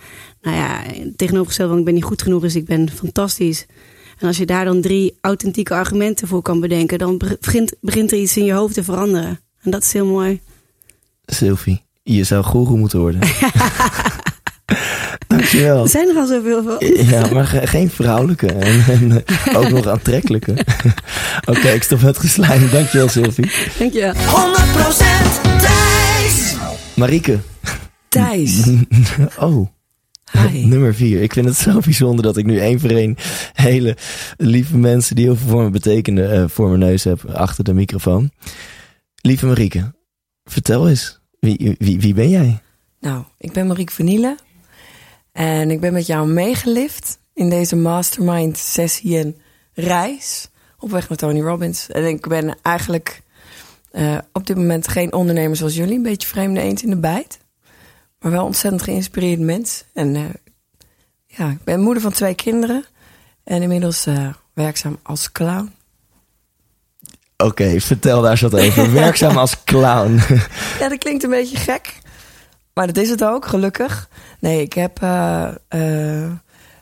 [SPEAKER 5] Nou ja, het tegenovergestelde van ik ben niet goed genoeg is ik ben fantastisch. En als je daar dan drie authentieke argumenten voor kan bedenken, dan begint, begint er iets in je hoofd te veranderen. En dat is heel mooi.
[SPEAKER 1] Sylvie, je zou goeroe moeten worden. Dankjewel.
[SPEAKER 5] Er zijn er al zoveel van.
[SPEAKER 1] Ja, maar ge- geen vrouwelijke. En, en eh, ook nog aantrekkelijke. Oké, ik stop met geslijm. Dankjewel, Sylvie.
[SPEAKER 5] Denk je?
[SPEAKER 2] 100% Thijs.
[SPEAKER 1] Marieke.
[SPEAKER 6] Thijs.
[SPEAKER 1] Oh.
[SPEAKER 6] Hi.
[SPEAKER 1] Nummer vier. Ik vind het zo bijzonder dat ik nu één voor één hele lieve mensen die heel veel voor me betekenen eh, voor mijn neus heb achter de microfoon. Lieve Marieke, vertel eens. Wie, wie, wie ben jij?
[SPEAKER 6] Nou, ik ben Marieke Vernielen. En ik ben met jou meegelift in deze mastermind sessie en reis. Op weg naar Tony Robbins. En ik ben eigenlijk eh, op dit moment geen ondernemer zoals jullie. Een beetje vreemde eend in de bijt. Maar wel ontzettend geïnspireerd mens. En eh, ja, ik ben moeder van twee kinderen. En inmiddels eh, werkzaam als clown.
[SPEAKER 1] Oké, vertel daar eens wat over. Werkzaam als clown.
[SPEAKER 6] Ja, dat klinkt een beetje gek. Maar dat is het ook, gelukkig. Nee, ik heb eh, eh,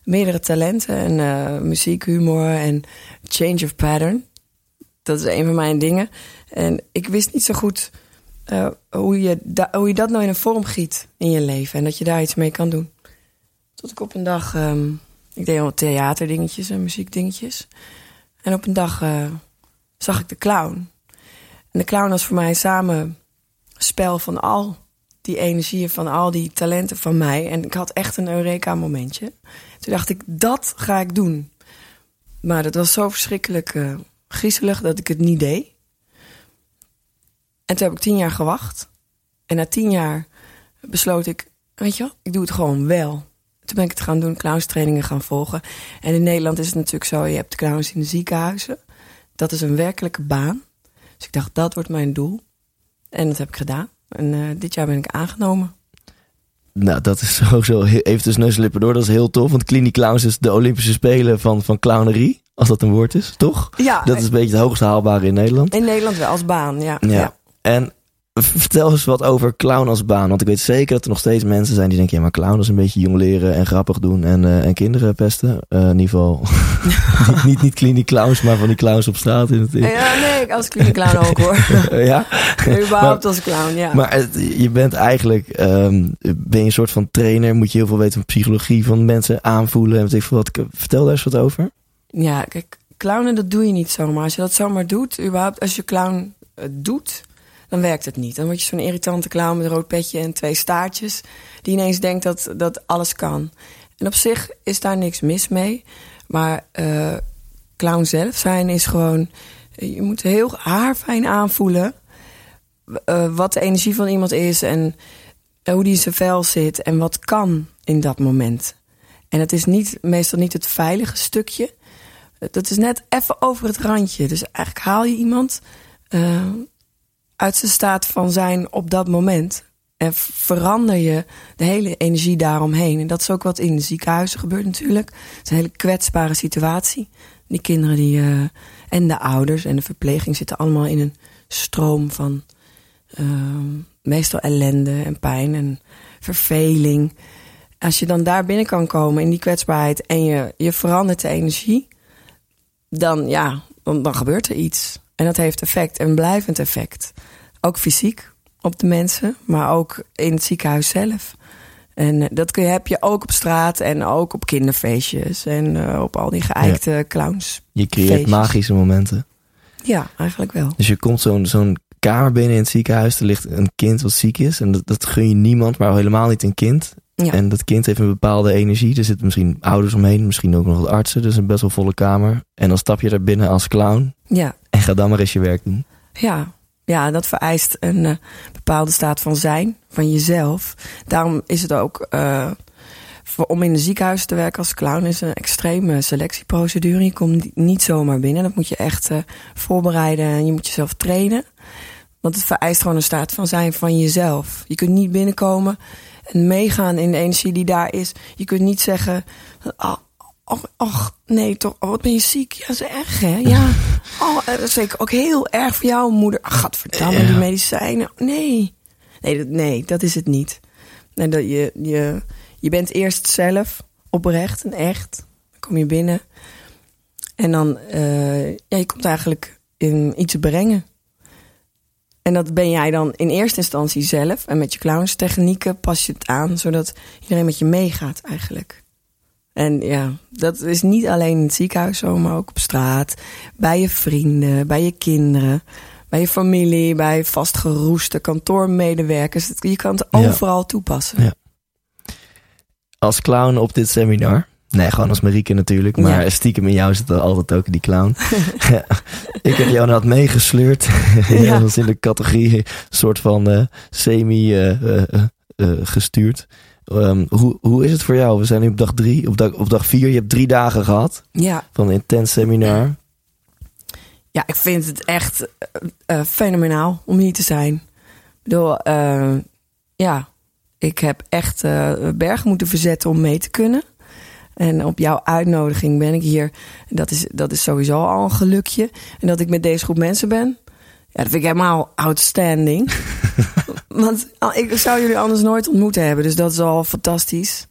[SPEAKER 6] meerdere talenten. En eh, muziek, humor en change of pattern. Dat is een van mijn dingen. En ik wist niet zo goed hoe, je hoe je dat nou in een vorm giet in je leven. En dat je daar iets mee kan doen. Tot ik op een dag... ehm, ik deed al theaterdingetjes en muziekdingetjes. En op een dag zag ik de clown. En de clown was voor mij samen spel van al die energieën, van al die talenten van mij. En ik had echt een Eureka-momentje. Toen dacht ik, dat ga ik doen. Maar dat was zo verschrikkelijk eh, griezelig dat ik het niet deed. En toen heb ik tien jaar gewacht. En na tien jaar besloot ik, weet je wat, ik doe het gewoon wel. Toen ben ik het gaan doen, clownstrainingen gaan volgen. En in Nederland is het natuurlijk zo, je hebt clowns in de ziekenhuizen. Dat is een werkelijke baan. Dus ik dacht, dat wordt mijn doel. En dat heb ik gedaan. En eh, dit jaar ben ik aangenomen.
[SPEAKER 1] Nou, dat is sowieso even tussen neus en lippen door. Dat is heel tof. Want Clinic Clowns is de Olympische Spelen van, van clownerie. Als dat een woord is, toch?
[SPEAKER 6] Ja,
[SPEAKER 1] Dat is een beetje het hoogste haalbare in Nederland.
[SPEAKER 6] in Nederland wel als baan, ja.
[SPEAKER 1] Ja. En vertel eens wat over clown als baan. Want ik weet zeker dat er nog steeds mensen zijn die denken... ja, maar clown is een beetje jong leren en grappig doen en, eh, en kinderen pesten. Eh, in ieder geval niet, niet, niet Clinic Clowns, maar van die clowns op straat. In het, in-
[SPEAKER 6] Ja, nee, ik als kliniek clown ook hoor.
[SPEAKER 1] Ja?
[SPEAKER 6] Überhaupt als clown, ja.
[SPEAKER 1] Maar het- je bent eigenlijk, ehm, ben je een soort van trainer, moet je heel veel weten van psychologie, van mensen aanvoelen en weet ik veel wat. Vertel daar eens wat over.
[SPEAKER 6] Ja, kijk, clownen dat doe je niet zomaar. Als je dat zomaar doet, überhaupt als je clown eh, doet, dan werkt het niet. Dan word je zo'n irritante clown met een rood petje en twee staartjes, die ineens denkt dat, dat alles kan. En op zich is daar niks mis mee. Maar eh, clown zelf zijn is gewoon, je moet heel haarfijn aanvoelen eh, wat de energie van iemand is en hoe die in zijn vel zit en wat kan in dat moment. En het is niet, meestal niet het veilige stukje. Dat is net even over het randje. Dus eigenlijk haal je iemand eh, uit zijn staat van zijn op dat moment. En verander je de hele energie daaromheen. En dat is ook wat in de ziekenhuizen gebeurt natuurlijk. Het is een hele kwetsbare situatie. Die kinderen die, eh, en de ouders en de verpleging zitten allemaal in een stroom van eh, meestal ellende en pijn en verveling. Als je dan daar binnen kan komen in die kwetsbaarheid en je, je verandert de energie, dan ja, dan, dan gebeurt er iets. En dat heeft effect, een blijvend effect. Ook fysiek op de mensen, maar ook in het ziekenhuis zelf. En eh, dat kun je, heb je ook op straat en ook op kinderfeestjes en eh, op al die geëikte clowns.
[SPEAKER 1] Je creëert
[SPEAKER 6] Feestjes.
[SPEAKER 1] magische momenten.
[SPEAKER 6] Ja, eigenlijk wel.
[SPEAKER 1] Dus je komt zo'n zo'n kamer binnen in het ziekenhuis, er ligt een kind wat ziek is. En dat, dat gun je niemand, maar helemaal niet een kind.
[SPEAKER 6] Ja.
[SPEAKER 1] En dat kind heeft een bepaalde energie. Er zitten misschien ouders omheen, misschien ook nog wat artsen. Dus een best wel volle kamer. En dan stap je daar binnen als clown
[SPEAKER 6] Ja,
[SPEAKER 1] en ga dan maar eens je werk doen.
[SPEAKER 6] Ja, ja dat vereist een eh, bepaalde staat van zijn, van jezelf. Daarom is het ook, eh, om in een ziekenhuis te werken als clown, is een extreme selectieprocedure. Je komt niet- zomaar binnen, dat moet je echt eh, voorbereiden en je moet jezelf trainen. Want het vereist gewoon een staat van zijn van jezelf. Je kunt niet binnenkomen en meegaan in de energie die daar is. Je kunt niet zeggen, oh, oh, oh nee toch, oh, wat ben je ziek? Ja, dat is erg hè? Ja, oh, dat is zeker ook heel erg voor jou moeder. Ach, gadverdamme,
[SPEAKER 1] Ja.
[SPEAKER 6] die medicijnen. Nee. Nee, dat, nee, dat is het niet. Nee, dat je, je, je bent eerst zelf oprecht en echt. Dan kom je binnen. En dan, eh, ja, je komt eigenlijk in iets brengen. En dat ben jij dan in eerste instantie zelf. En met je clownstechnieken pas je het aan, zodat iedereen met je meegaat eigenlijk. En ja, dat is niet alleen in het ziekenhuis zo, maar ook op straat. Bij je vrienden, bij je kinderen, bij je familie, bij vastgeroeste kantoormedewerkers. Je kan het
[SPEAKER 1] Ja.
[SPEAKER 6] overal toepassen.
[SPEAKER 1] Ja. Als clown op dit seminar. Nee, gewoon als Marieke natuurlijk. Maar
[SPEAKER 6] Ja.
[SPEAKER 1] stiekem in jou zit er altijd ook die clown. Ik heb jou net meegesleurd. ja. Dat in de categorie soort van eh, semi eh, eh, gestuurd. Ehm, hoe, hoe is het voor jou? We zijn nu op dag drie, op dag, op dag vier. Je hebt drie dagen gehad
[SPEAKER 6] Ja,
[SPEAKER 1] van een intens seminar.
[SPEAKER 6] ja ik vind het echt eh, eh, fenomenaal om hier te zijn. Ik bedoel, eh, ja, ik heb echt eh, bergen moeten verzetten om mee te kunnen. En op jouw uitnodiging ben ik hier. Dat is, dat is sowieso al een gelukje. En dat ik met deze groep mensen ben. Ja, dat vind ik helemaal outstanding. Want ah, ik zou jullie anders nooit ontmoet hebben. Dus dat is al fantastisch.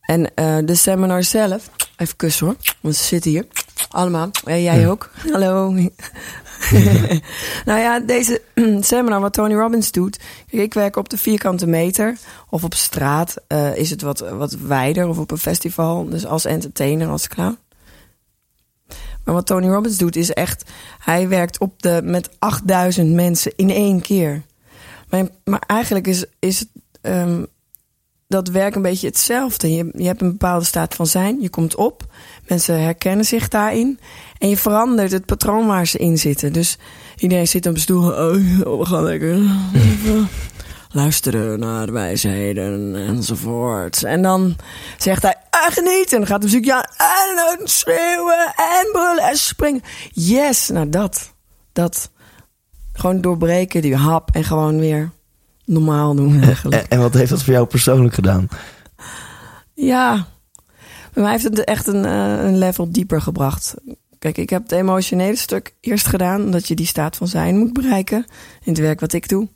[SPEAKER 6] En eh, de seminar zelf. Even kussen hoor. Want ze zitten hier. Allemaal. Ja, jij ook. Hallo. nou ja, deze seminar wat Tony Robbins doet. Kijk, ik werk op de vierkante meter. Of op straat eh, is het wat, wat wijder. Of op een festival. Dus als entertainer, als clown. Maar wat Tony Robbins doet is echt... Hij werkt op de, met 8000 mensen in één keer. Maar, eigenlijk is, is het, ehm, dat werk een beetje hetzelfde. Je, je hebt een bepaalde staat van zijn. Je komt op. Mensen herkennen zich daarin. En je verandert het patroon waar ze in zitten. Dus iedereen zit op stoel. Oh, we gaan lekker luisteren naar de wijsheden enzovoort. En dan zegt hij, ah, geniet. En dan gaat de muziek aan. En schreeuwen en brullen en springen. Yes, nou dat. Dat. Gewoon doorbreken die hap en gewoon weer normaal doen eigenlijk.
[SPEAKER 1] En, en wat heeft dat voor jou persoonlijk gedaan?
[SPEAKER 6] Ja, bij mij heeft het echt een, eh, een level dieper gebracht. Kijk, ik heb het emotionele stuk eerst gedaan, omdat je die staat van zijn moet bereiken in het werk wat ik doe.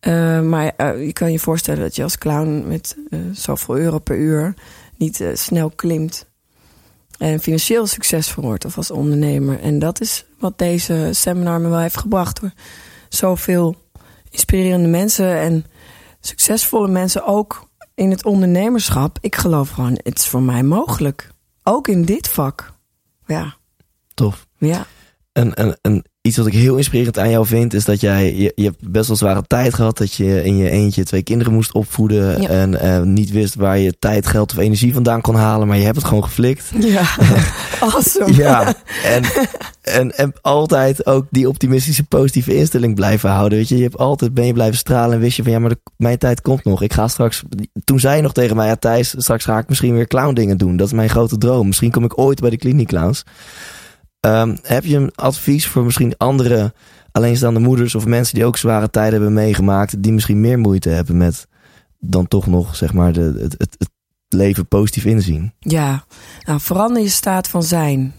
[SPEAKER 6] Eh, maar eh, je kan je voorstellen dat je als clown met zoveel euro per uur niet snel klimt en financieel succesvol wordt of als ondernemer. En dat is wat deze seminar me wel heeft gebracht hoor. Zoveel inspirerende mensen en succesvolle mensen ook in het ondernemerschap. Ik geloof gewoon, het is voor mij mogelijk. Ook in dit vak. Ja,
[SPEAKER 1] Tof.
[SPEAKER 6] ja.
[SPEAKER 1] En, en, en iets wat ik heel inspirerend aan jou vind, is dat jij, je, je hebt best wel zware tijd gehad. Dat je in je eentje twee kinderen moest opvoeden.
[SPEAKER 6] Ja.
[SPEAKER 1] En eh, niet wist waar je tijd, geld of energie vandaan kon halen. Maar je hebt het gewoon geflikt.
[SPEAKER 6] Ja, awesome.
[SPEAKER 1] Ja, en, en, en altijd ook die optimistische, positieve instelling blijven houden. Weet je, je hebt altijd ben je blijven stralen en wist je van ja, maar de, mijn tijd komt nog. Ik ga straks. Toen zei je nog tegen mij, ja, Thijs, straks ga ik misschien weer clown dingen doen. Dat is mijn grote droom. Misschien kom ik ooit bij de kliniek clowns. Ehm, heb je een advies voor misschien andere alleenstaande moeders of mensen die ook zware tijden hebben meegemaakt, die misschien meer moeite hebben met dan toch nog zeg maar de, het, het, het leven positief inzien?
[SPEAKER 6] Ja, nou verander je staat van zijn.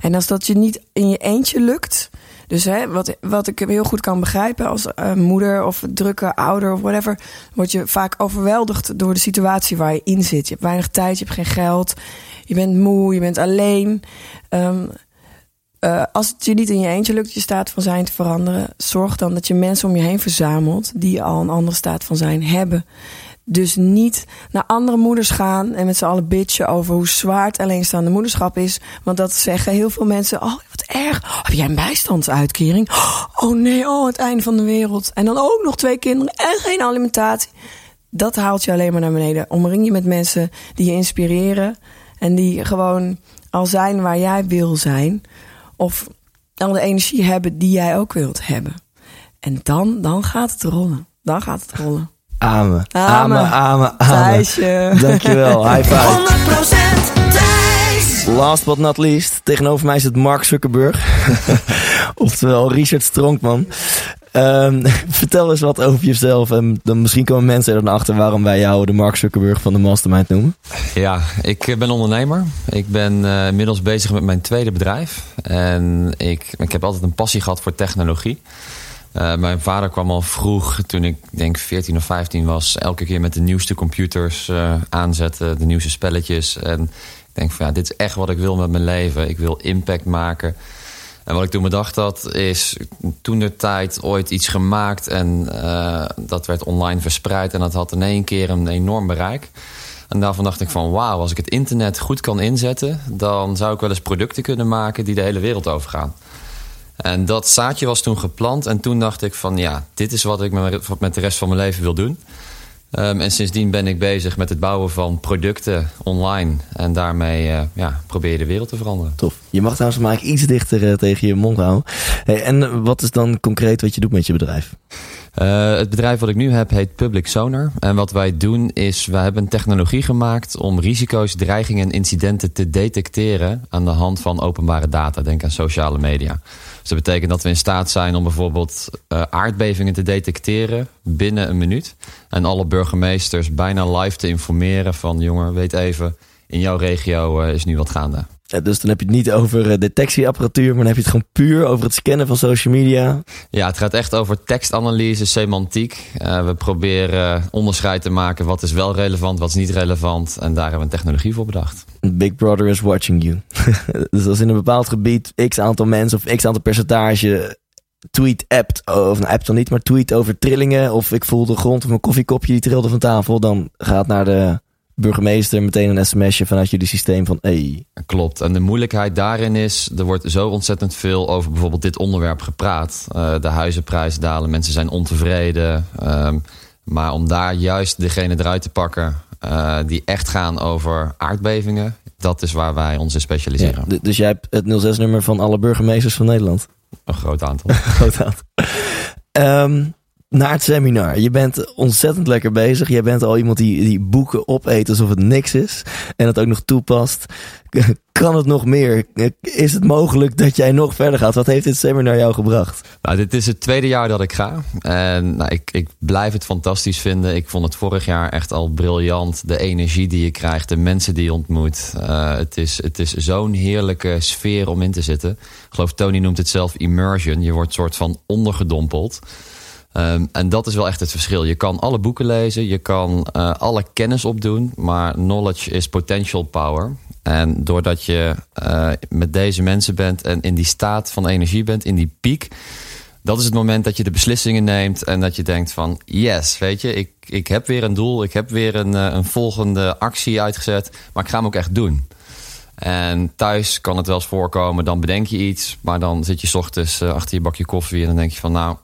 [SPEAKER 6] En als dat je niet in je eentje lukt. Dus hè, wat, wat ik heel goed kan begrijpen als eh, moeder of drukke ouder of whatever. Word je vaak overweldigd door de situatie waar je in zit. Je hebt weinig tijd, je hebt geen geld. Je bent moe, je bent alleen. Ehm, eh, als het je niet in je eentje lukt je staat van zijn te veranderen. Zorg dan dat je mensen om je heen verzamelt die al een andere staat van zijn hebben. Dus niet naar andere moeders gaan en met z'n allen bitchen over hoe zwaar het alleenstaande moederschap is. Want dat zeggen heel veel mensen. Oh, wat erg. Heb jij een bijstandsuitkering? Oh nee, oh, het einde van de wereld. En dan ook nog twee kinderen en geen alimentatie. Dat haalt je alleen maar naar beneden. Omring je met mensen die je inspireren. En die gewoon al zijn waar jij wil zijn. Of al de energie hebben die jij ook wilt hebben. En dan, dan gaat het rollen. Dan gaat het rollen.
[SPEAKER 1] Amen.
[SPEAKER 6] Amen.
[SPEAKER 1] Amen, amen, amen.
[SPEAKER 6] Thijsje.
[SPEAKER 1] Dankjewel. High five.
[SPEAKER 2] 100% Thijs.
[SPEAKER 1] Last but not least, tegenover mij zit Mark Zuckerberg. Oftewel Richard Stronkman. Ehm, vertel eens wat over jezelf. En dan misschien komen mensen er dan achter waarom wij jou de Mark Zuckerberg van de Mastermind noemen.
[SPEAKER 7] Ja, ik eh, ben ondernemer. Ik ben uh, inmiddels bezig met mijn tweede bedrijf. En ik, ik heb altijd een passie gehad voor technologie. Uh, mijn vader kwam al vroeg, toen ik denk 14 of 15 was, elke keer met de nieuwste computers aanzetten, de nieuwste spelletjes. En ik denk van ja, dit is echt wat ik wil met mijn leven. Ik wil impact maken. En wat ik toen bedacht had, is toen de tijd ooit iets gemaakt en uh, dat werd online verspreid en dat had in één keer een enorm bereik. En daarvan dacht ik van wauw, als ik het internet goed kan inzetten, dan zou ik wel eens producten kunnen maken die de hele wereld overgaan. En dat zaadje was toen geplant en toen dacht ik van ja, dit is wat ik met de rest van mijn leven wil doen. Um, en sindsdien ben ik bezig met het bouwen van producten online. En daarmee uh, ja, probeer je de wereld te veranderen.
[SPEAKER 1] Tof. Je mag trouwens maar iets dichter uh, tegen je mond houden. Hey, en wat is dan concreet wat je doet met je bedrijf?
[SPEAKER 7] Uh, het bedrijf wat ik nu heb heet Public Sonar. En wat wij doen is, wij hebben een technologie gemaakt om risico's, dreigingen en incidenten te detecteren aan de hand van openbare data. Denk aan sociale media. Dus dat betekent dat we in staat zijn om bijvoorbeeld uh, aardbevingen te detecteren binnen een minuut. En alle burgemeesters bijna live te informeren van jongen, weet even, in jouw regio uh, is nu wat gaande.
[SPEAKER 1] Dus dan heb je het niet over detectieapparatuur, maar dan heb je het gewoon puur over het scannen van social media.
[SPEAKER 7] Ja, het gaat echt over tekstanalyse, semantiek. Uh, we proberen onderscheid te maken wat is wel relevant, wat is niet relevant. En daar hebben we een technologie voor bedacht.
[SPEAKER 1] Big Brother is watching you. dus als in een bepaald gebied x aantal mensen of x aantal percentage tweet appt, of nou appt dan niet, maar tweet over trillingen. Of ik voel de grond of mijn koffiekopje die trilde van tafel. Dan gaat naar de burgemeester meteen een sms'je vanuit jullie systeem van hey.
[SPEAKER 7] Klopt. En de moeilijkheid daarin is, er wordt zo ontzettend veel over bijvoorbeeld dit onderwerp gepraat. Uh, de huizenprijzen dalen, mensen zijn ontevreden. Um, maar om daar juist degene eruit te pakken uh, die echt gaan over aardbevingen, dat is waar wij ons in specialiseren.
[SPEAKER 1] Ja, dus jij hebt het 06-nummer van alle burgemeesters van Nederland?
[SPEAKER 7] Een groot aantal.
[SPEAKER 1] groot aantal. Um, naar het seminar. Je bent ontzettend lekker bezig. Je bent al iemand die, die boeken opeet alsof het niks is. En het ook nog toepast. Kan het nog meer? Is het mogelijk dat jij nog verder gaat? Wat heeft dit seminar jou gebracht?
[SPEAKER 7] Nou, dit is het tweede jaar dat ik ga. En nou, ik, ik blijf het fantastisch vinden. Ik vond het vorig jaar echt al briljant. De energie die je krijgt, de mensen die je ontmoet. Uh, het is, het is zo'n heerlijke sfeer om in te zitten. Ik geloof Tony noemt het zelf immersion. Je wordt soort van ondergedompeld. Um, en dat is wel echt het verschil. Je kan alle boeken lezen, je kan uh, alle kennis opdoen, maar knowledge is potential power. En doordat je uh, met deze mensen bent en in die staat van energie bent, in die piek, dat is het moment dat je de beslissingen neemt en dat je denkt van yes, weet je, ik, ik heb weer een doel, ik heb weer een, uh, een volgende actie uitgezet, maar ik ga hem ook echt doen. En thuis kan het wel eens voorkomen, dan bedenk je iets, maar dan zit je ochtends achter je bakje koffie en dan denk je van nou,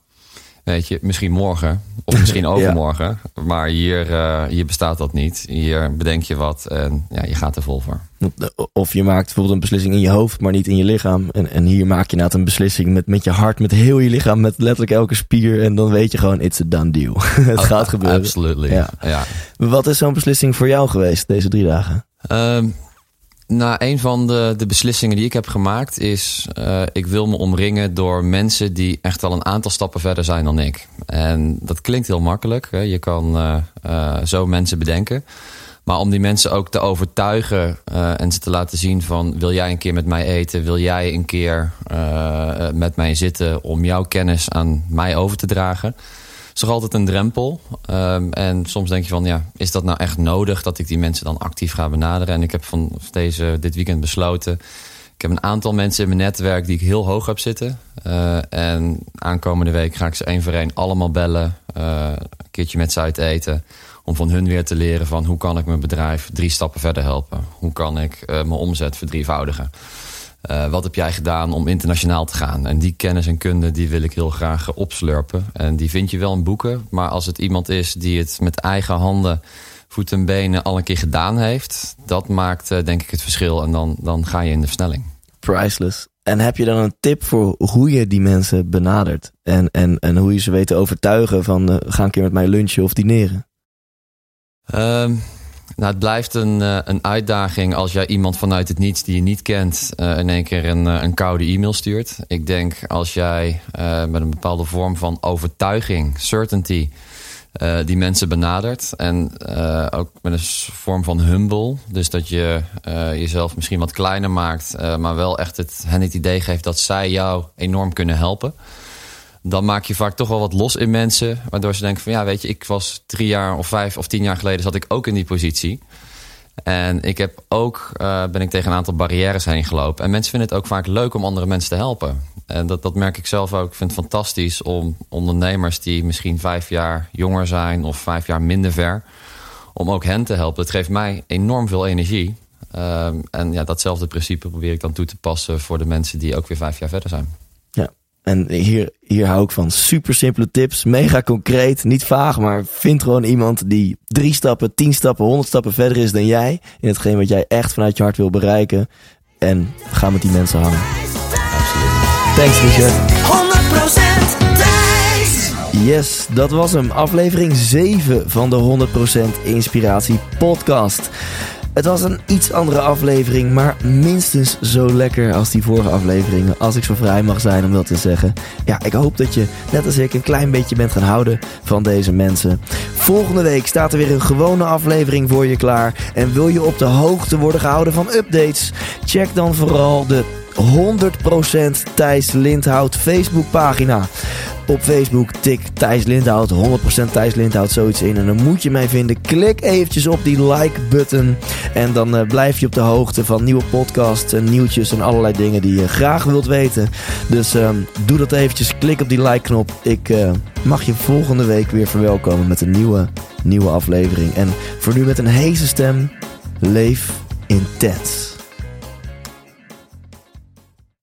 [SPEAKER 7] Weet je, misschien morgen of misschien overmorgen. ja. Maar hier, uh, hier bestaat dat niet. Hier bedenk je wat en ja, je gaat er vol voor.
[SPEAKER 1] Of je maakt bijvoorbeeld een beslissing in je hoofd, maar niet in je lichaam. En, en hier maak je inderdaad een beslissing met, met je hart, met heel je lichaam, met letterlijk elke spier. En dan weet je gewoon, it's a done deal. het
[SPEAKER 7] oh,
[SPEAKER 1] gaat gebeuren.
[SPEAKER 7] Absolutely, ja. ja.
[SPEAKER 1] Wat is zo'n beslissing voor jou geweest deze drie dagen?
[SPEAKER 7] Um, nou, een van de, de beslissingen die ik heb gemaakt is... Uh, ik wil me omringen door mensen die echt al een aantal stappen verder zijn dan ik. En dat klinkt heel makkelijk. Hè? Je kan uh, uh, zo mensen bedenken. Maar om die mensen ook te overtuigen en ze te laten zien van... wil jij een keer met mij eten? Wil jij een keer met mij zitten om jouw kennis aan mij over te dragen? Is toch altijd een drempel. Um, en soms denk je van, ja, is dat nou echt nodig dat ik die mensen dan actief ga benaderen? En ik heb van deze, dit weekend besloten. Ik heb een aantal mensen in mijn netwerk die ik heel hoog heb zitten. Uh, en aankomende week ga ik ze één voor één allemaal bellen. Uh, een keertje met ze uit eten. Om van hun weer te leren van hoe kan ik mijn bedrijf drie stappen verder helpen? Hoe kan ik uh, mijn omzet verdrievoudigen? Uh, wat heb jij gedaan om internationaal te gaan? En die kennis en kunde die wil ik heel graag opslurpen. En die vind je wel in boeken. Maar als het iemand is die het met eigen handen, voet en benen al een keer gedaan heeft... dat maakt uh, denk ik het verschil. En dan, dan ga je in de versnelling.
[SPEAKER 1] Priceless. En heb je dan een tip voor hoe je die mensen benadert? En, en, en hoe je ze weet te overtuigen van... Uh, ga een keer met mij lunchen of dineren?
[SPEAKER 7] Um, Nou, het blijft een, eh, een uitdaging als jij iemand vanuit het niets die je niet kent... eh, in één keer een, eh, een koude e-mail stuurt. Ik denk als jij met een bepaalde vorm van overtuiging, certainty... die mensen benadert. En ook met een vorm van humble. Dus dat je jezelf misschien wat kleiner maakt... maar wel echt het, hen het idee geeft dat zij jou enorm kunnen helpen dan maak je vaak toch wel wat los in mensen. Waardoor ze denken van ja, weet je, ik was drie jaar of vijf of tien jaar geleden zat ik ook in die positie. En ik heb ook, eh, ben ik tegen een aantal barrières heen gelopen. En mensen vinden het ook vaak leuk om andere mensen te helpen. En dat, dat merk ik zelf ook. Ik vind het fantastisch om ondernemers die misschien vijf jaar jonger zijn of vijf jaar minder ver, om ook hen te helpen. Het geeft mij enorm veel energie. Ehm, en ja, datzelfde principe probeer ik dan toe te passen voor de mensen die ook weer vijf jaar verder zijn.
[SPEAKER 1] Ja, en hier, hier hou ik van. Super simpele tips, mega concreet, niet vaag, maar vind gewoon iemand die drie stappen, tien stappen, honderd stappen verder is dan jij. In hetgeen wat jij echt vanuit je hart wil bereiken. En ga met die mensen hangen. Thanks, Richard.
[SPEAKER 2] 100% Thijs.
[SPEAKER 1] Yes, dat was hem. Aflevering 7 van de 100% Inspiratie Podcast. Het was een iets andere aflevering, maar minstens zo lekker als die vorige afleveringen. Als ik zo vrij mag zijn om dat te zeggen. Ja, ik hoop dat je, net als ik, een klein beetje bent gaan houden van deze mensen. Volgende week staat er weer een gewone aflevering voor je klaar. En wil je op de hoogte worden gehouden van updates? Check dan vooral de 100% Thijs Lindhout Facebookpagina. Op Facebook tik Thijs Lindhout, 100% Thijs Lindhout, zoiets in. En dan moet je mij vinden. Klik eventjes op die like-button. En dan eh, blijf je op de hoogte van nieuwe podcasts en nieuwtjes en allerlei dingen die je graag wilt weten. Dus ehm, doe dat eventjes. Klik op die like-knop. Ik eh, mag je volgende week weer verwelkomen met een nieuwe, nieuwe aflevering. En voor nu met een heese stem, leef intens.